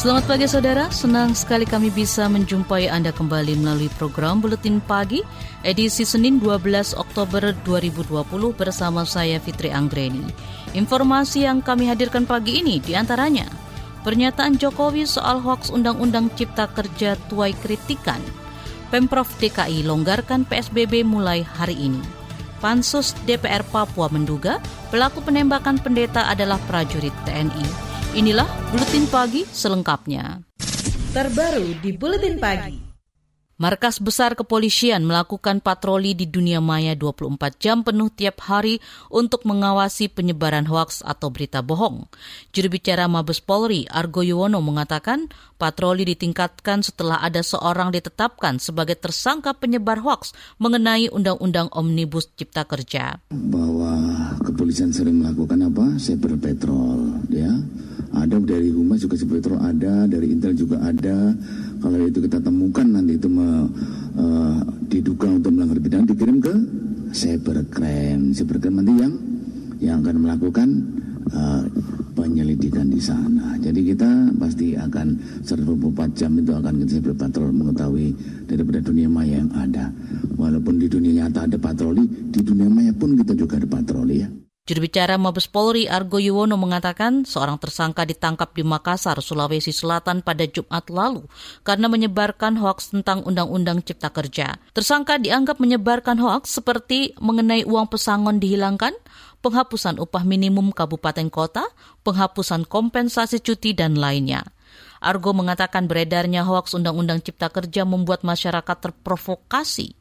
Selamat pagi saudara, senang sekali kami bisa menjumpai Anda kembali melalui program Buletin Pagi edisi Senin 12 Oktober 2020 bersama saya Fitri Anggreni. Informasi yang kami hadirkan pagi ini di antaranya Pernyataan Jokowi soal hoaks Undang-Undang Cipta Kerja tuai kritikan. Pemprov DKI longgarkan PSBB mulai hari ini. Pansus DPR Papua menduga pelaku penembakan pendeta adalah prajurit TNI. Inilah Buletin Pagi selengkapnya. Terbaru di Buletin Pagi. Markas Besar Kepolisian melakukan patroli di dunia maya 24 jam penuh tiap hari untuk mengawasi penyebaran hoaks atau berita bohong. Juru bicara Mabes Polri, Argo Yuwono mengatakan patroli ditingkatkan setelah ada seorang ditetapkan sebagai tersangka penyebar hoaks mengenai Undang-Undang Omnibus Cipta Kerja. Bahwa kepolisian sering melakukan apa? Cyber patrol, ya ada dari humas juga sebetulnya ada dari intel juga ada kalau itu kita temukan nanti itu me, uh, diduga untuk melanggar pidana dikirim ke cybercrime cybercrime nanti yang yang akan melakukan uh, penyelidikan di sana. Jadi kita pasti akan 24 jam itu akan kita berpatrol mengetahui daripada dunia maya yang ada. Walaupun di dunia nyata ada patroli, di dunia maya pun kita juga ada patroli ya. Juru bicara Mabes Polri Argo Yuwono mengatakan seorang tersangka ditangkap di Makassar, Sulawesi Selatan pada Jumat lalu karena menyebarkan hoaks tentang Undang-Undang Cipta Kerja. Tersangka dianggap menyebarkan hoaks seperti mengenai uang pesangon dihilangkan, penghapusan upah minimum kabupaten kota, penghapusan kompensasi cuti, dan lainnya. Argo mengatakan beredarnya hoaks Undang-Undang Cipta Kerja membuat masyarakat terprovokasi.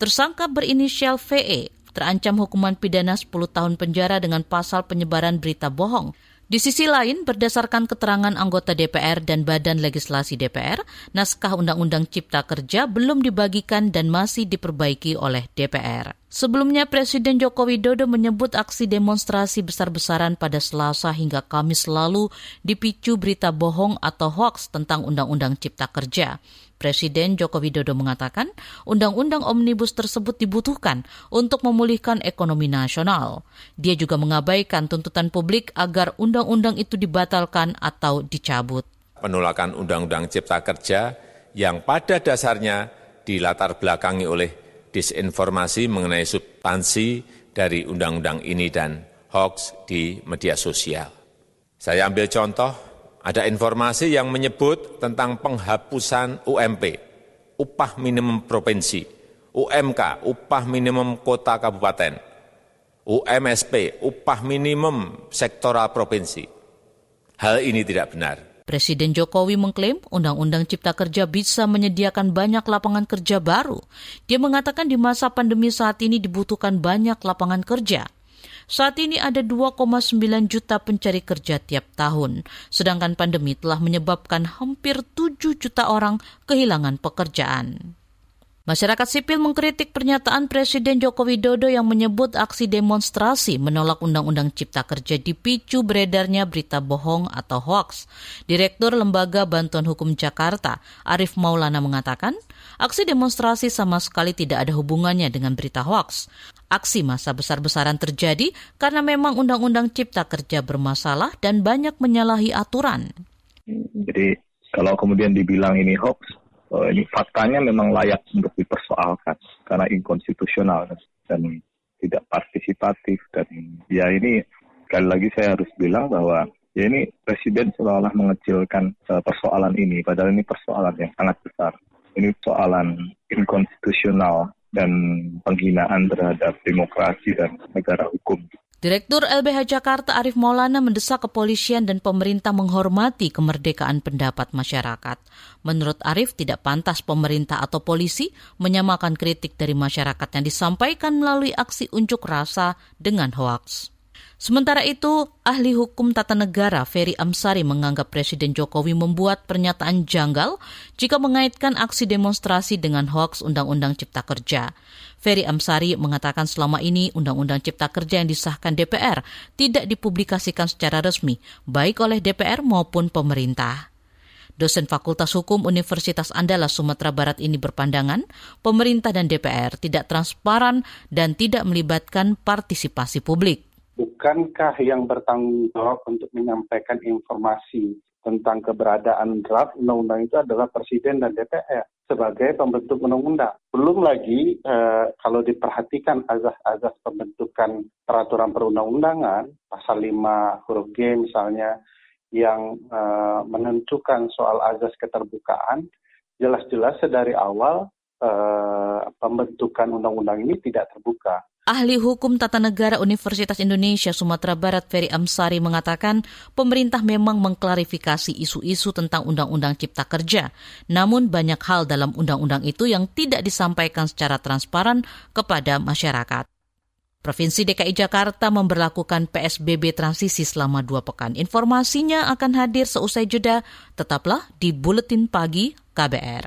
Tersangka berinisial VE terancam hukuman pidana 10 tahun penjara dengan pasal penyebaran berita bohong. Di sisi lain, berdasarkan keterangan anggota DPR dan Badan Legislasi DPR, naskah Undang-Undang Cipta Kerja belum dibagikan dan masih diperbaiki oleh DPR. Sebelumnya, Presiden Joko Widodo menyebut aksi demonstrasi besar-besaran pada Selasa hingga Kamis lalu dipicu berita bohong atau hoaks tentang Undang-Undang Cipta Kerja. Presiden Joko Widodo mengatakan undang-undang omnibus tersebut dibutuhkan untuk memulihkan ekonomi nasional. Dia juga mengabaikan tuntutan publik agar undang-undang itu dibatalkan atau dicabut. Penolakan undang-undang cipta kerja yang pada dasarnya dilatar belakangi oleh disinformasi mengenai substansi dari undang-undang ini dan hoax di media sosial. Saya ambil contoh ada informasi yang menyebut tentang penghapusan UMP, upah minimum provinsi, UMK, upah minimum kota kabupaten, UMSP, upah minimum sektoral provinsi. Hal ini tidak benar. Presiden Jokowi mengklaim Undang-Undang Cipta Kerja bisa menyediakan banyak lapangan kerja baru. Dia mengatakan di masa pandemi saat ini dibutuhkan banyak lapangan kerja. Saat ini ada 2,9 juta pencari kerja tiap tahun, sedangkan pandemi telah menyebabkan hampir 7 juta orang kehilangan pekerjaan. Masyarakat sipil mengkritik pernyataan Presiden Joko Widodo yang menyebut aksi demonstrasi menolak Undang-Undang Cipta Kerja dipicu beredarnya berita bohong atau hoax. Direktur Lembaga Bantuan Hukum Jakarta, Arif Maulana mengatakan, aksi demonstrasi sama sekali tidak ada hubungannya dengan berita hoax. Aksi masa besar-besaran terjadi karena memang Undang-Undang Cipta Kerja bermasalah dan banyak menyalahi aturan. Jadi kalau kemudian dibilang ini hoax, uh, ini faktanya memang layak untuk dipersoalkan karena inkonstitusional dan tidak partisipatif. Dan ya ini sekali lagi saya harus bilang bahwa ya ini presiden seolah-olah mengecilkan uh, persoalan ini. Padahal ini persoalan yang sangat besar. Ini persoalan inkonstitusional dan penghinaan terhadap demokrasi dan negara hukum. Direktur LBH Jakarta Arif Maulana mendesak kepolisian dan pemerintah menghormati kemerdekaan pendapat masyarakat. Menurut Arif, tidak pantas pemerintah atau polisi menyamakan kritik dari masyarakat yang disampaikan melalui aksi unjuk rasa dengan hoaks. Sementara itu, ahli hukum tata negara Ferry Amsari menganggap Presiden Jokowi membuat pernyataan janggal jika mengaitkan aksi demonstrasi dengan hoaks Undang-Undang Cipta Kerja. Ferry Amsari mengatakan selama ini Undang-Undang Cipta Kerja yang disahkan DPR tidak dipublikasikan secara resmi, baik oleh DPR maupun pemerintah. Dosen Fakultas Hukum Universitas Andalas Sumatera Barat ini berpandangan pemerintah dan DPR tidak transparan dan tidak melibatkan partisipasi publik bukankah yang bertanggung jawab untuk menyampaikan informasi tentang keberadaan draft undang-undang itu adalah Presiden dan DPR sebagai pembentuk undang-undang. Belum lagi eh, kalau diperhatikan azas-azas pembentukan peraturan perundang-undangan, pasal 5 huruf G misalnya, yang eh, menentukan soal azas keterbukaan, jelas-jelas dari awal eh, pembentukan undang-undang ini tidak terbuka. Ahli Hukum Tata Negara Universitas Indonesia Sumatera Barat Ferry Amsari mengatakan pemerintah memang mengklarifikasi isu-isu tentang Undang-Undang Cipta Kerja. Namun banyak hal dalam undang-undang itu yang tidak disampaikan secara transparan kepada masyarakat. Provinsi DKI Jakarta memberlakukan PSBB transisi selama dua pekan. Informasinya akan hadir seusai jeda. Tetaplah di Buletin Pagi KBR.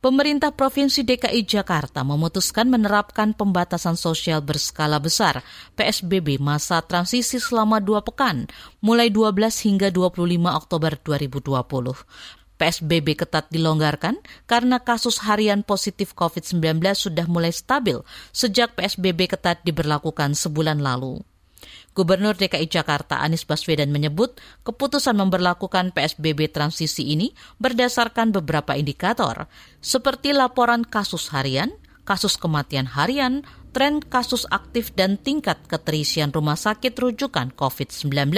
Pemerintah Provinsi DKI Jakarta memutuskan menerapkan pembatasan sosial berskala besar PSBB masa transisi selama dua pekan, mulai 12 hingga 25 Oktober 2020. PSBB ketat dilonggarkan karena kasus harian positif COVID-19 sudah mulai stabil sejak PSBB ketat diberlakukan sebulan lalu. Gubernur DKI Jakarta Anies Baswedan menyebut keputusan memperlakukan PSBB transisi ini berdasarkan beberapa indikator, seperti laporan kasus harian, kasus kematian harian, tren kasus aktif dan tingkat keterisian rumah sakit rujukan COVID-19.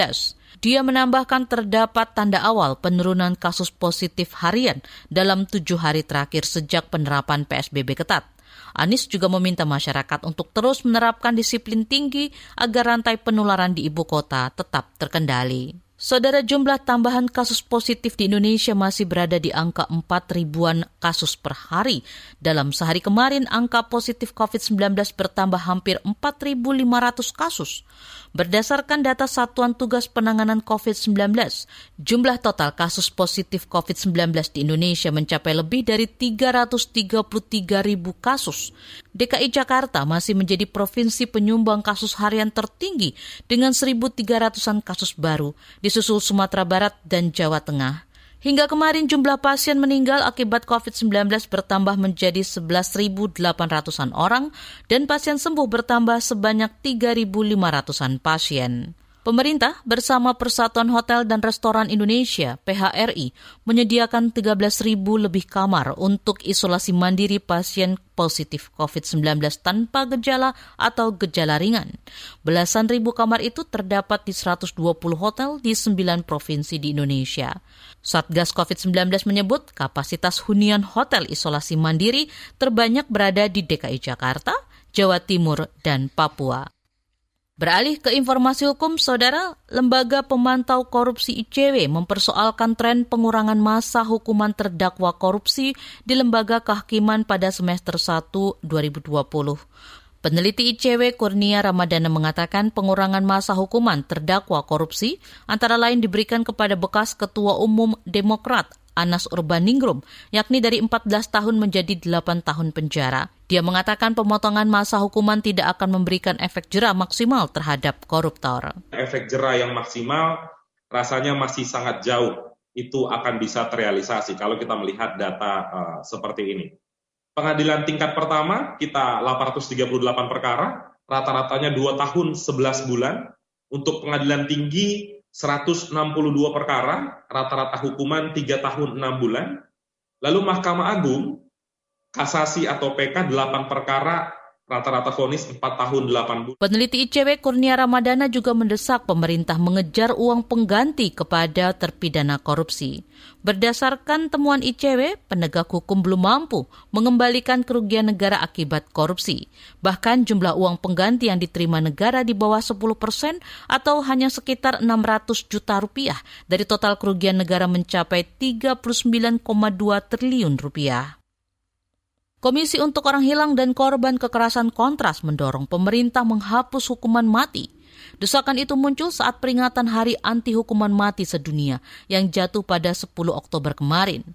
Dia menambahkan terdapat tanda awal penurunan kasus positif harian dalam tujuh hari terakhir sejak penerapan PSBB ketat. Anies juga meminta masyarakat untuk terus menerapkan disiplin tinggi agar rantai penularan di ibu kota tetap terkendali. Saudara jumlah tambahan kasus positif di Indonesia masih berada di angka 4 ribuan kasus per hari. Dalam sehari kemarin, angka positif COVID-19 bertambah hampir 4.500 kasus. Berdasarkan data Satuan Tugas Penanganan COVID-19, jumlah total kasus positif COVID-19 di Indonesia mencapai lebih dari 333 ribu kasus. DKI Jakarta masih menjadi provinsi penyumbang kasus harian tertinggi dengan 1.300-an kasus baru di disusul Sumatera Barat dan Jawa Tengah. Hingga kemarin jumlah pasien meninggal akibat COVID-19 bertambah menjadi 11.800-an orang dan pasien sembuh bertambah sebanyak 3.500-an pasien. Pemerintah bersama Persatuan Hotel dan Restoran Indonesia (PHRI) menyediakan 13.000 lebih kamar untuk isolasi mandiri pasien positif COVID-19 tanpa gejala atau gejala ringan. Belasan ribu kamar itu terdapat di 120 hotel di 9 provinsi di Indonesia. Satgas COVID-19 menyebut kapasitas hunian hotel isolasi mandiri terbanyak berada di DKI Jakarta, Jawa Timur, dan Papua. Beralih ke informasi hukum, saudara, Lembaga Pemantau Korupsi ICW mempersoalkan tren pengurangan masa hukuman terdakwa korupsi di Lembaga Kehakiman pada semester 1 2020. Peneliti ICW Kurnia Ramadana mengatakan pengurangan masa hukuman terdakwa korupsi antara lain diberikan kepada bekas Ketua Umum Demokrat Anas Urbaningrum, yakni dari 14 tahun menjadi 8 tahun penjara. Dia mengatakan pemotongan masa hukuman tidak akan memberikan efek jerah maksimal terhadap koruptor. Efek jerah yang maksimal rasanya masih sangat jauh. Itu akan bisa terrealisasi kalau kita melihat data uh, seperti ini. Pengadilan tingkat pertama kita 838 perkara, rata-ratanya 2 tahun 11 bulan. Untuk pengadilan tinggi 162 perkara, rata-rata hukuman 3 tahun 6 bulan. Lalu Mahkamah Agung, kasasi atau PK 8 perkara, rata-rata vonis 4 tahun 8 bulan. Peneliti ICW Kurnia Ramadana juga mendesak pemerintah mengejar uang pengganti kepada terpidana korupsi. Berdasarkan temuan ICW, penegak hukum belum mampu mengembalikan kerugian negara akibat korupsi. Bahkan jumlah uang pengganti yang diterima negara di bawah 10 persen atau hanya sekitar 600 juta rupiah dari total kerugian negara mencapai 39,2 triliun rupiah. Komisi untuk Orang Hilang dan Korban Kekerasan Kontras mendorong pemerintah menghapus hukuman mati. Desakan itu muncul saat peringatan Hari Anti Hukuman Mati Sedunia yang jatuh pada 10 Oktober kemarin.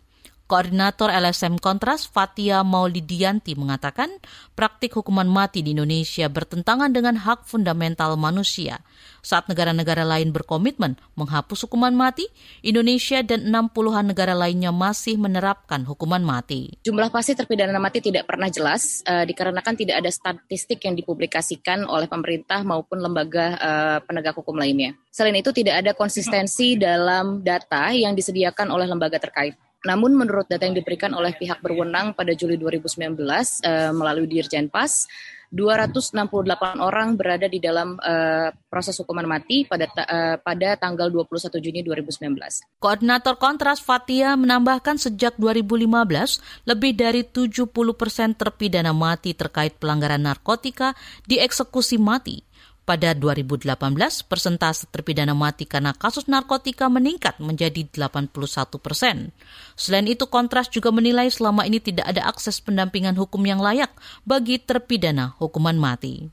Koordinator LSM Kontras Fatia Maulidianti mengatakan praktik hukuman mati di Indonesia bertentangan dengan hak fundamental manusia. Saat negara-negara lain berkomitmen menghapus hukuman mati, Indonesia dan 60-an negara lainnya masih menerapkan hukuman mati. Jumlah pasti terpidana mati tidak pernah jelas uh, dikarenakan tidak ada statistik yang dipublikasikan oleh pemerintah maupun lembaga uh, penegak hukum lainnya. Selain itu tidak ada konsistensi dalam data yang disediakan oleh lembaga terkait. Namun menurut data yang diberikan oleh pihak berwenang pada Juli 2019 uh, melalui Dirjen Pas, 268 orang berada di dalam uh, proses hukuman mati pada uh, pada tanggal 21 Juni 2019. Koordinator Kontras Fatia menambahkan sejak 2015 lebih dari 70 persen terpidana mati terkait pelanggaran narkotika dieksekusi mati pada 2018, persentase terpidana mati karena kasus narkotika meningkat menjadi 81 persen. Selain itu, Kontras juga menilai selama ini tidak ada akses pendampingan hukum yang layak bagi terpidana hukuman mati.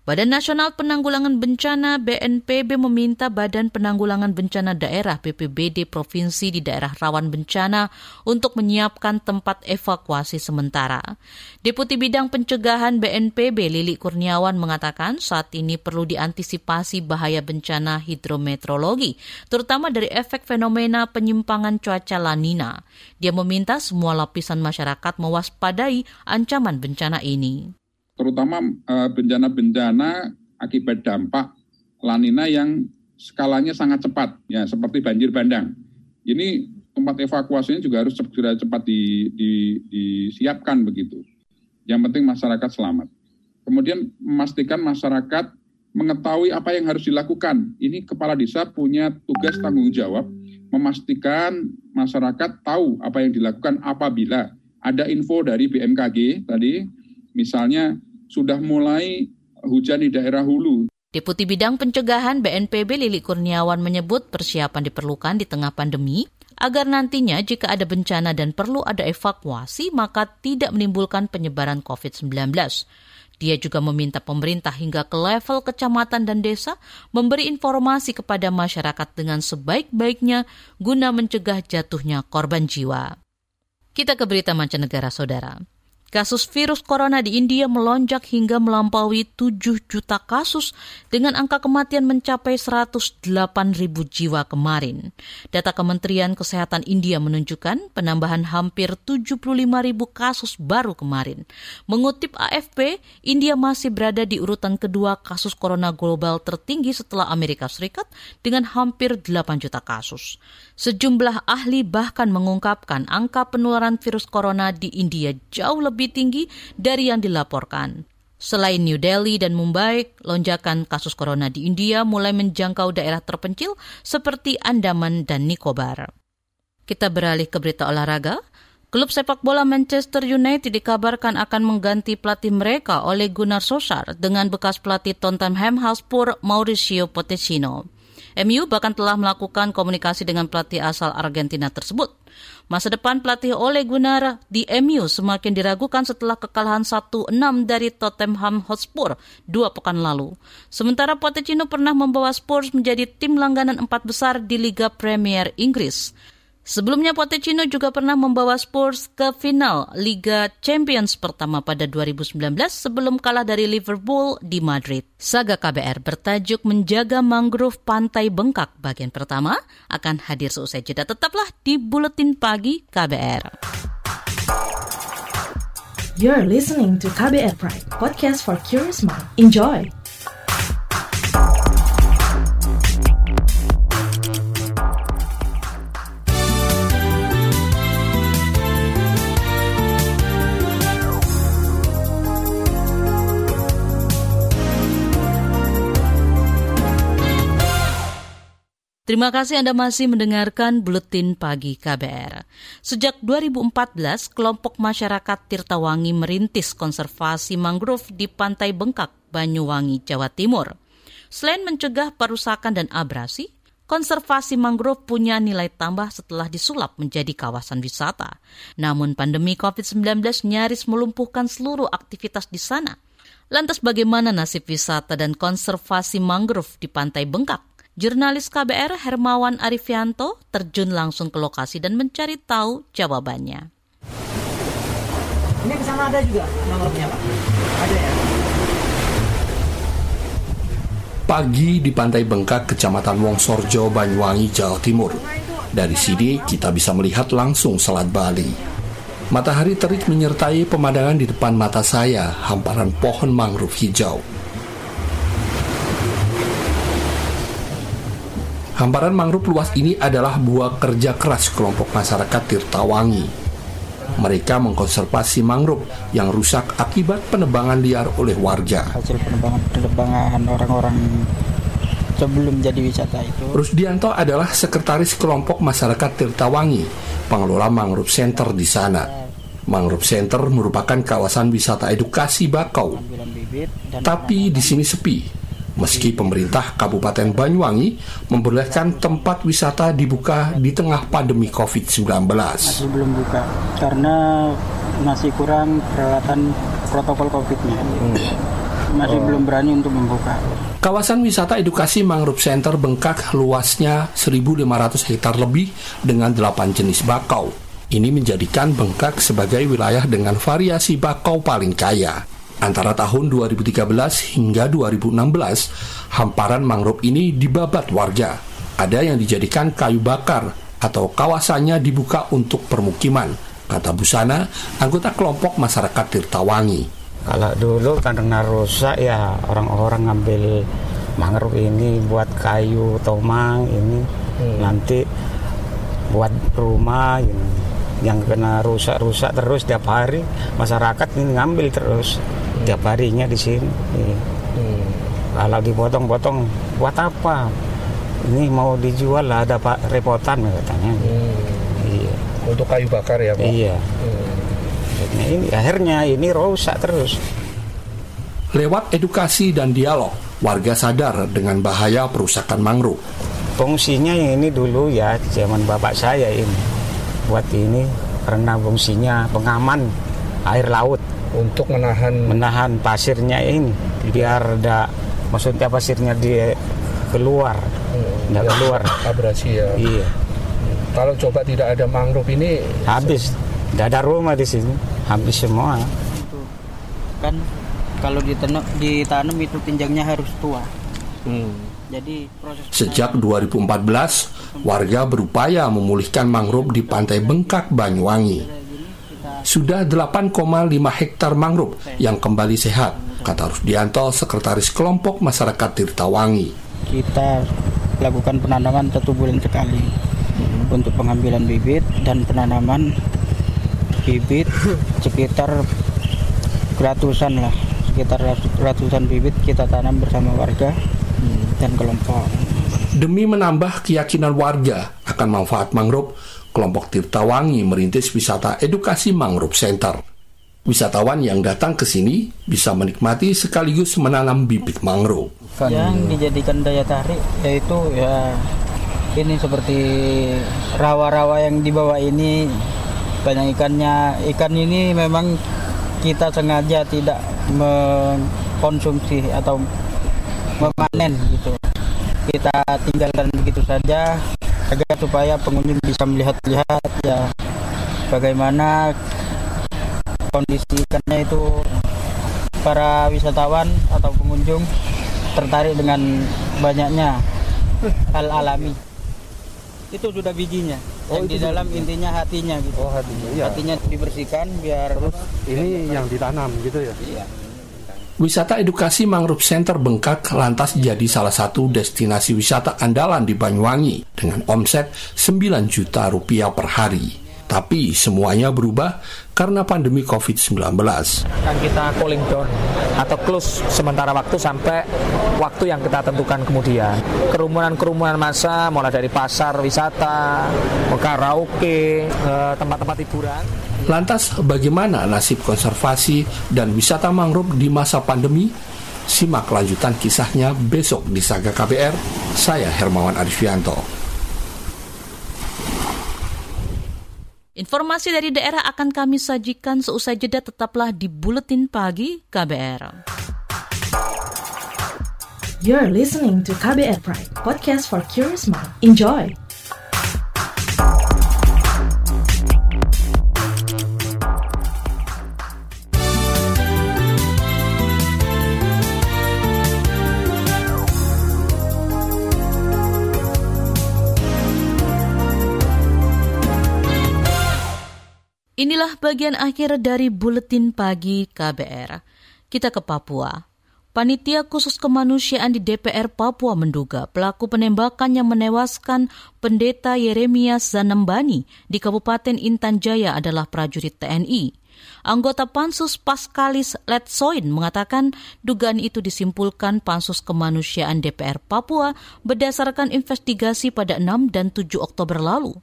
Badan Nasional Penanggulangan Bencana BNPB meminta Badan Penanggulangan Bencana Daerah BPBD Provinsi di daerah rawan bencana untuk menyiapkan tempat evakuasi sementara. Deputi Bidang Pencegahan BNPB Lili Kurniawan mengatakan saat ini perlu diantisipasi bahaya bencana hidrometeorologi, terutama dari efek fenomena penyimpangan cuaca lanina. Dia meminta semua lapisan masyarakat mewaspadai ancaman bencana ini terutama eh, bencana-bencana akibat dampak lanina yang skalanya sangat cepat, ya seperti banjir bandang. Ini tempat evakuasinya juga harus segera cepat di, di, disiapkan begitu. Yang penting masyarakat selamat. Kemudian memastikan masyarakat mengetahui apa yang harus dilakukan. Ini kepala desa punya tugas tanggung jawab memastikan masyarakat tahu apa yang dilakukan apabila ada info dari BMKG tadi, misalnya sudah mulai hujan di daerah hulu. Deputi Bidang Pencegahan BNPB Lili Kurniawan menyebut persiapan diperlukan di tengah pandemi agar nantinya jika ada bencana dan perlu ada evakuasi maka tidak menimbulkan penyebaran COVID-19. Dia juga meminta pemerintah hingga ke level kecamatan dan desa memberi informasi kepada masyarakat dengan sebaik-baiknya guna mencegah jatuhnya korban jiwa. Kita ke berita mancanegara, saudara. Kasus virus corona di India melonjak hingga melampaui 7 juta kasus dengan angka kematian mencapai 108 ribu jiwa kemarin. Data Kementerian Kesehatan India menunjukkan penambahan hampir 75 ribu kasus baru kemarin. Mengutip AFP, India masih berada di urutan kedua kasus corona global tertinggi setelah Amerika Serikat dengan hampir 8 juta kasus. Sejumlah ahli bahkan mengungkapkan angka penularan virus corona di India jauh lebih tinggi dari yang dilaporkan. Selain New Delhi dan Mumbai, lonjakan kasus corona di India mulai menjangkau daerah terpencil seperti Andaman dan Nicobar. Kita beralih ke berita olahraga. Klub sepak bola Manchester United dikabarkan akan mengganti pelatih mereka oleh Gunnar Solskjaer dengan bekas pelatih Tottenham Hotspur Mauricio Pochettino. MU bahkan telah melakukan komunikasi dengan pelatih asal Argentina tersebut. Masa depan pelatih Ole Gunnar di MU semakin diragukan setelah kekalahan 1-6 dari Tottenham Hotspur dua pekan lalu. Sementara Pochettino pernah membawa Spurs menjadi tim langganan empat besar di Liga Premier Inggris. Sebelumnya Pochettino juga pernah membawa Spurs ke final Liga Champions pertama pada 2019 sebelum kalah dari Liverpool di Madrid. Saga KBR bertajuk Menjaga Mangrove Pantai Bengkak bagian pertama akan hadir seusai jeda. Tetaplah di Buletin Pagi KBR. You're listening to KBR Pride, podcast for curious mind. Enjoy! Terima kasih Anda masih mendengarkan Buletin Pagi KBR. Sejak 2014, kelompok masyarakat Tirtawangi merintis konservasi mangrove di Pantai Bengkak, Banyuwangi, Jawa Timur. Selain mencegah perusakan dan abrasi, konservasi mangrove punya nilai tambah setelah disulap menjadi kawasan wisata. Namun pandemi COVID-19 nyaris melumpuhkan seluruh aktivitas di sana. Lantas bagaimana nasib wisata dan konservasi mangrove di Pantai Bengkak? Jurnalis KBR Hermawan Arifianto terjun langsung ke lokasi dan mencari tahu jawabannya. Ini ke sana ada juga nomornya Pak? Ada ya? Pagi di Pantai Bengkak, Kecamatan Wongsorjo, Banyuwangi, Jawa Timur. Dari sini kita bisa melihat langsung Selat Bali. Matahari terik menyertai pemandangan di depan mata saya, hamparan pohon mangrove hijau. Hamparan mangrove luas ini adalah buah kerja keras kelompok masyarakat Tirtawangi. Mereka mengkonservasi mangrove yang rusak akibat penebangan liar oleh warga. Hasil penebangan-penebangan orang-orang sebelum jadi wisata itu. Rusdianto adalah sekretaris kelompok masyarakat Tirtawangi, pengelola mangrove center di sana. Mangrove Center merupakan kawasan wisata edukasi bakau. Tapi di sini sepi, meski pemerintah Kabupaten Banyuwangi membolehkan tempat wisata dibuka di tengah pandemi COVID-19. Masih belum buka karena masih kurang peralatan protokol COVID-nya. Hmm. Masih oh. belum berani untuk membuka. Kawasan wisata edukasi Mangrove Center Bengkak luasnya 1.500 hektar lebih dengan 8 jenis bakau. Ini menjadikan Bengkak sebagai wilayah dengan variasi bakau paling kaya. Antara tahun 2013 hingga 2016, hamparan mangrove ini dibabat warga. Ada yang dijadikan kayu bakar atau kawasannya dibuka untuk permukiman, kata Busana, anggota kelompok masyarakat Tirtawangi. Kalau dulu karena rusak ya orang-orang ngambil mangrove ini buat kayu tomang ini hmm. nanti buat rumah ini yang kena rusak-rusak terus tiap hari masyarakat ini ngambil terus tiap harinya di sini. Hmm. Kalau dipotong-potong buat apa? Ini mau dijual lah ada pak repotan katanya. Hmm. Iya. Untuk kayu bakar ya pak? Iya. Hmm. ini akhirnya ini rusak terus. Lewat edukasi dan dialog, warga sadar dengan bahaya perusakan mangrove. Fungsinya yang ini dulu ya zaman bapak saya ini buat ini karena fungsinya pengaman air laut untuk menahan menahan pasirnya ini biar ada maksudnya pasirnya dia keluar hmm, ya, keluar. abrasi ya. Iya. Hmm. kalau coba tidak ada mangrove ini habis. Tidak ada rumah di sini. Habis semua. Kan kalau ditanam ditanam itu pinjangnya harus tua. Hmm. Jadi proses Sejak 2014, warga berupaya memulihkan mangrove di pantai Bengkak, Banyuwangi sudah 8,5 hektar mangrove yang kembali sehat, kata Rusdianto, Sekretaris Kelompok Masyarakat Tirtawangi. Kita lakukan penanaman satu bulan sekali hmm. untuk pengambilan bibit dan penanaman bibit sekitar ratusan lah, sekitar ratusan bibit kita tanam bersama warga hmm. dan kelompok. Demi menambah keyakinan warga akan manfaat mangrove, kelompok Tirtawangi merintis wisata edukasi Mangrove Center. Wisatawan yang datang ke sini bisa menikmati sekaligus menanam bibit mangrove. Yang dijadikan daya tarik yaitu ya ini seperti rawa-rawa yang di bawah ini banyak ikannya. Ikan ini memang kita sengaja tidak mengkonsumsi atau memanen gitu. Kita tinggalkan begitu saja agar supaya pengunjung bisa melihat-lihat ya bagaimana kondisi ikannya itu para wisatawan atau pengunjung tertarik dengan banyaknya hal alami. Itu sudah bijinya oh, yang di dalam juga. intinya hatinya gitu. Oh hatinya iya. hatinya dibersihkan biar Terus ini yang ditanam gitu ya? Iya Wisata edukasi Mangrove Center Bengkak lantas jadi salah satu destinasi wisata andalan di Banyuwangi dengan omset 9 juta rupiah per hari. Tapi semuanya berubah karena pandemi COVID-19. Kan kita cooling down atau close sementara waktu sampai waktu yang kita tentukan kemudian. Kerumunan-kerumunan massa mulai dari pasar wisata, karaoke, eh, tempat-tempat hiburan. Lantas bagaimana nasib konservasi dan wisata mangrove di masa pandemi? Simak lanjutan kisahnya besok di Saga KBR. Saya Hermawan Arifianto. Informasi dari daerah akan kami sajikan seusai jeda tetaplah di Buletin Pagi KBR. You're listening to KBR Pride, podcast for curious mind. Enjoy! Inilah bagian akhir dari buletin pagi KBR. Kita ke Papua. Panitia khusus kemanusiaan di DPR Papua menduga pelaku penembakan yang menewaskan pendeta Yeremias Zanembani di Kabupaten Intan Jaya adalah prajurit TNI. Anggota Pansus Paskalis Letsoin mengatakan dugaan itu disimpulkan Pansus Kemanusiaan DPR Papua berdasarkan investigasi pada 6 dan 7 Oktober lalu.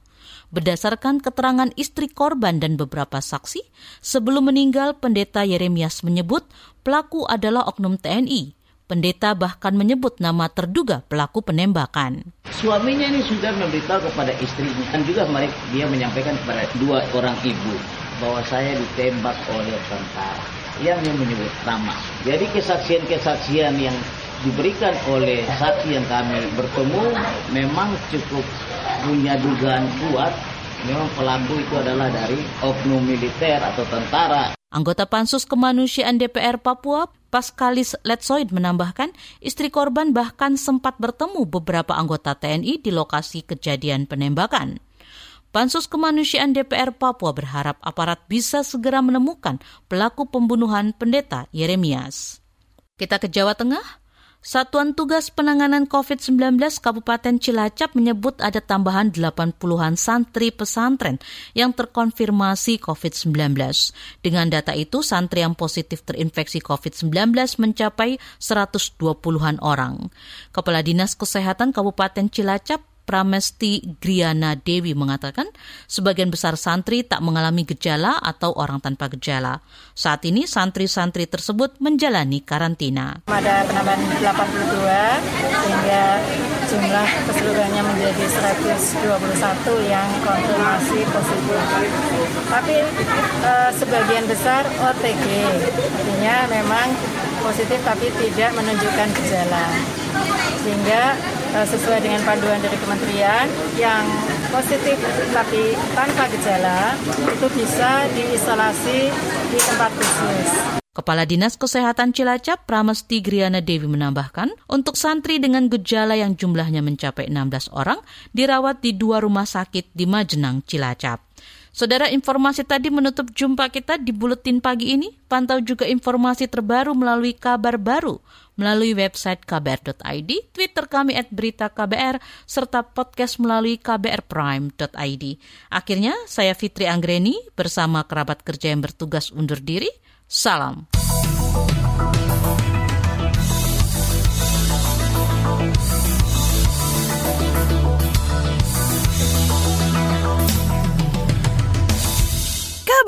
Berdasarkan keterangan istri korban dan beberapa saksi, sebelum meninggal pendeta Yeremias menyebut pelaku adalah oknum TNI. Pendeta bahkan menyebut nama terduga pelaku penembakan. Suaminya ini sudah memberitahu kepada istrinya dan juga mereka, dia menyampaikan kepada dua orang ibu bahwa saya ditembak oleh tentara yang menyebut nama. Jadi kesaksian-kesaksian yang diberikan oleh saksi yang kami bertemu memang cukup punya dugaan kuat memang pelaku itu adalah dari oknum militer atau tentara. Anggota Pansus Kemanusiaan DPR Papua, Paskalis Letsoid menambahkan, istri korban bahkan sempat bertemu beberapa anggota TNI di lokasi kejadian penembakan. Pansus Kemanusiaan DPR Papua berharap aparat bisa segera menemukan pelaku pembunuhan pendeta Yeremias. Kita ke Jawa Tengah. Satuan Tugas Penanganan COVID-19 Kabupaten Cilacap menyebut ada tambahan 80-an santri pesantren yang terkonfirmasi COVID-19. Dengan data itu, santri yang positif terinfeksi COVID-19 mencapai 120-an orang. Kepala Dinas Kesehatan Kabupaten Cilacap Pramesti Griana Dewi mengatakan sebagian besar santri tak mengalami gejala atau orang tanpa gejala. Saat ini santri-santri tersebut menjalani karantina. Ada penambahan 82 sehingga jumlah keseluruhannya menjadi 121 yang konfirmasi positif. Tapi eh, sebagian besar OTG, artinya memang positif tapi tidak menunjukkan gejala. Sehingga Eh, sesuai dengan panduan dari kementerian yang positif tapi tanpa gejala itu bisa diisolasi di tempat khusus. Kepala Dinas Kesehatan Cilacap, Pramesti Griana Dewi menambahkan, untuk santri dengan gejala yang jumlahnya mencapai 16 orang dirawat di dua rumah sakit di Majenang, Cilacap. Saudara informasi tadi menutup jumpa kita di Buletin Pagi ini. Pantau juga informasi terbaru melalui kabar baru melalui website kbr.id, Twitter kami at berita KBR, serta podcast melalui kbrprime.id. Akhirnya, saya Fitri Anggreni bersama kerabat kerja yang bertugas undur diri. Salam.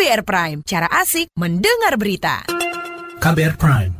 KBR Prime, cara asik mendengar berita. KBR Prime,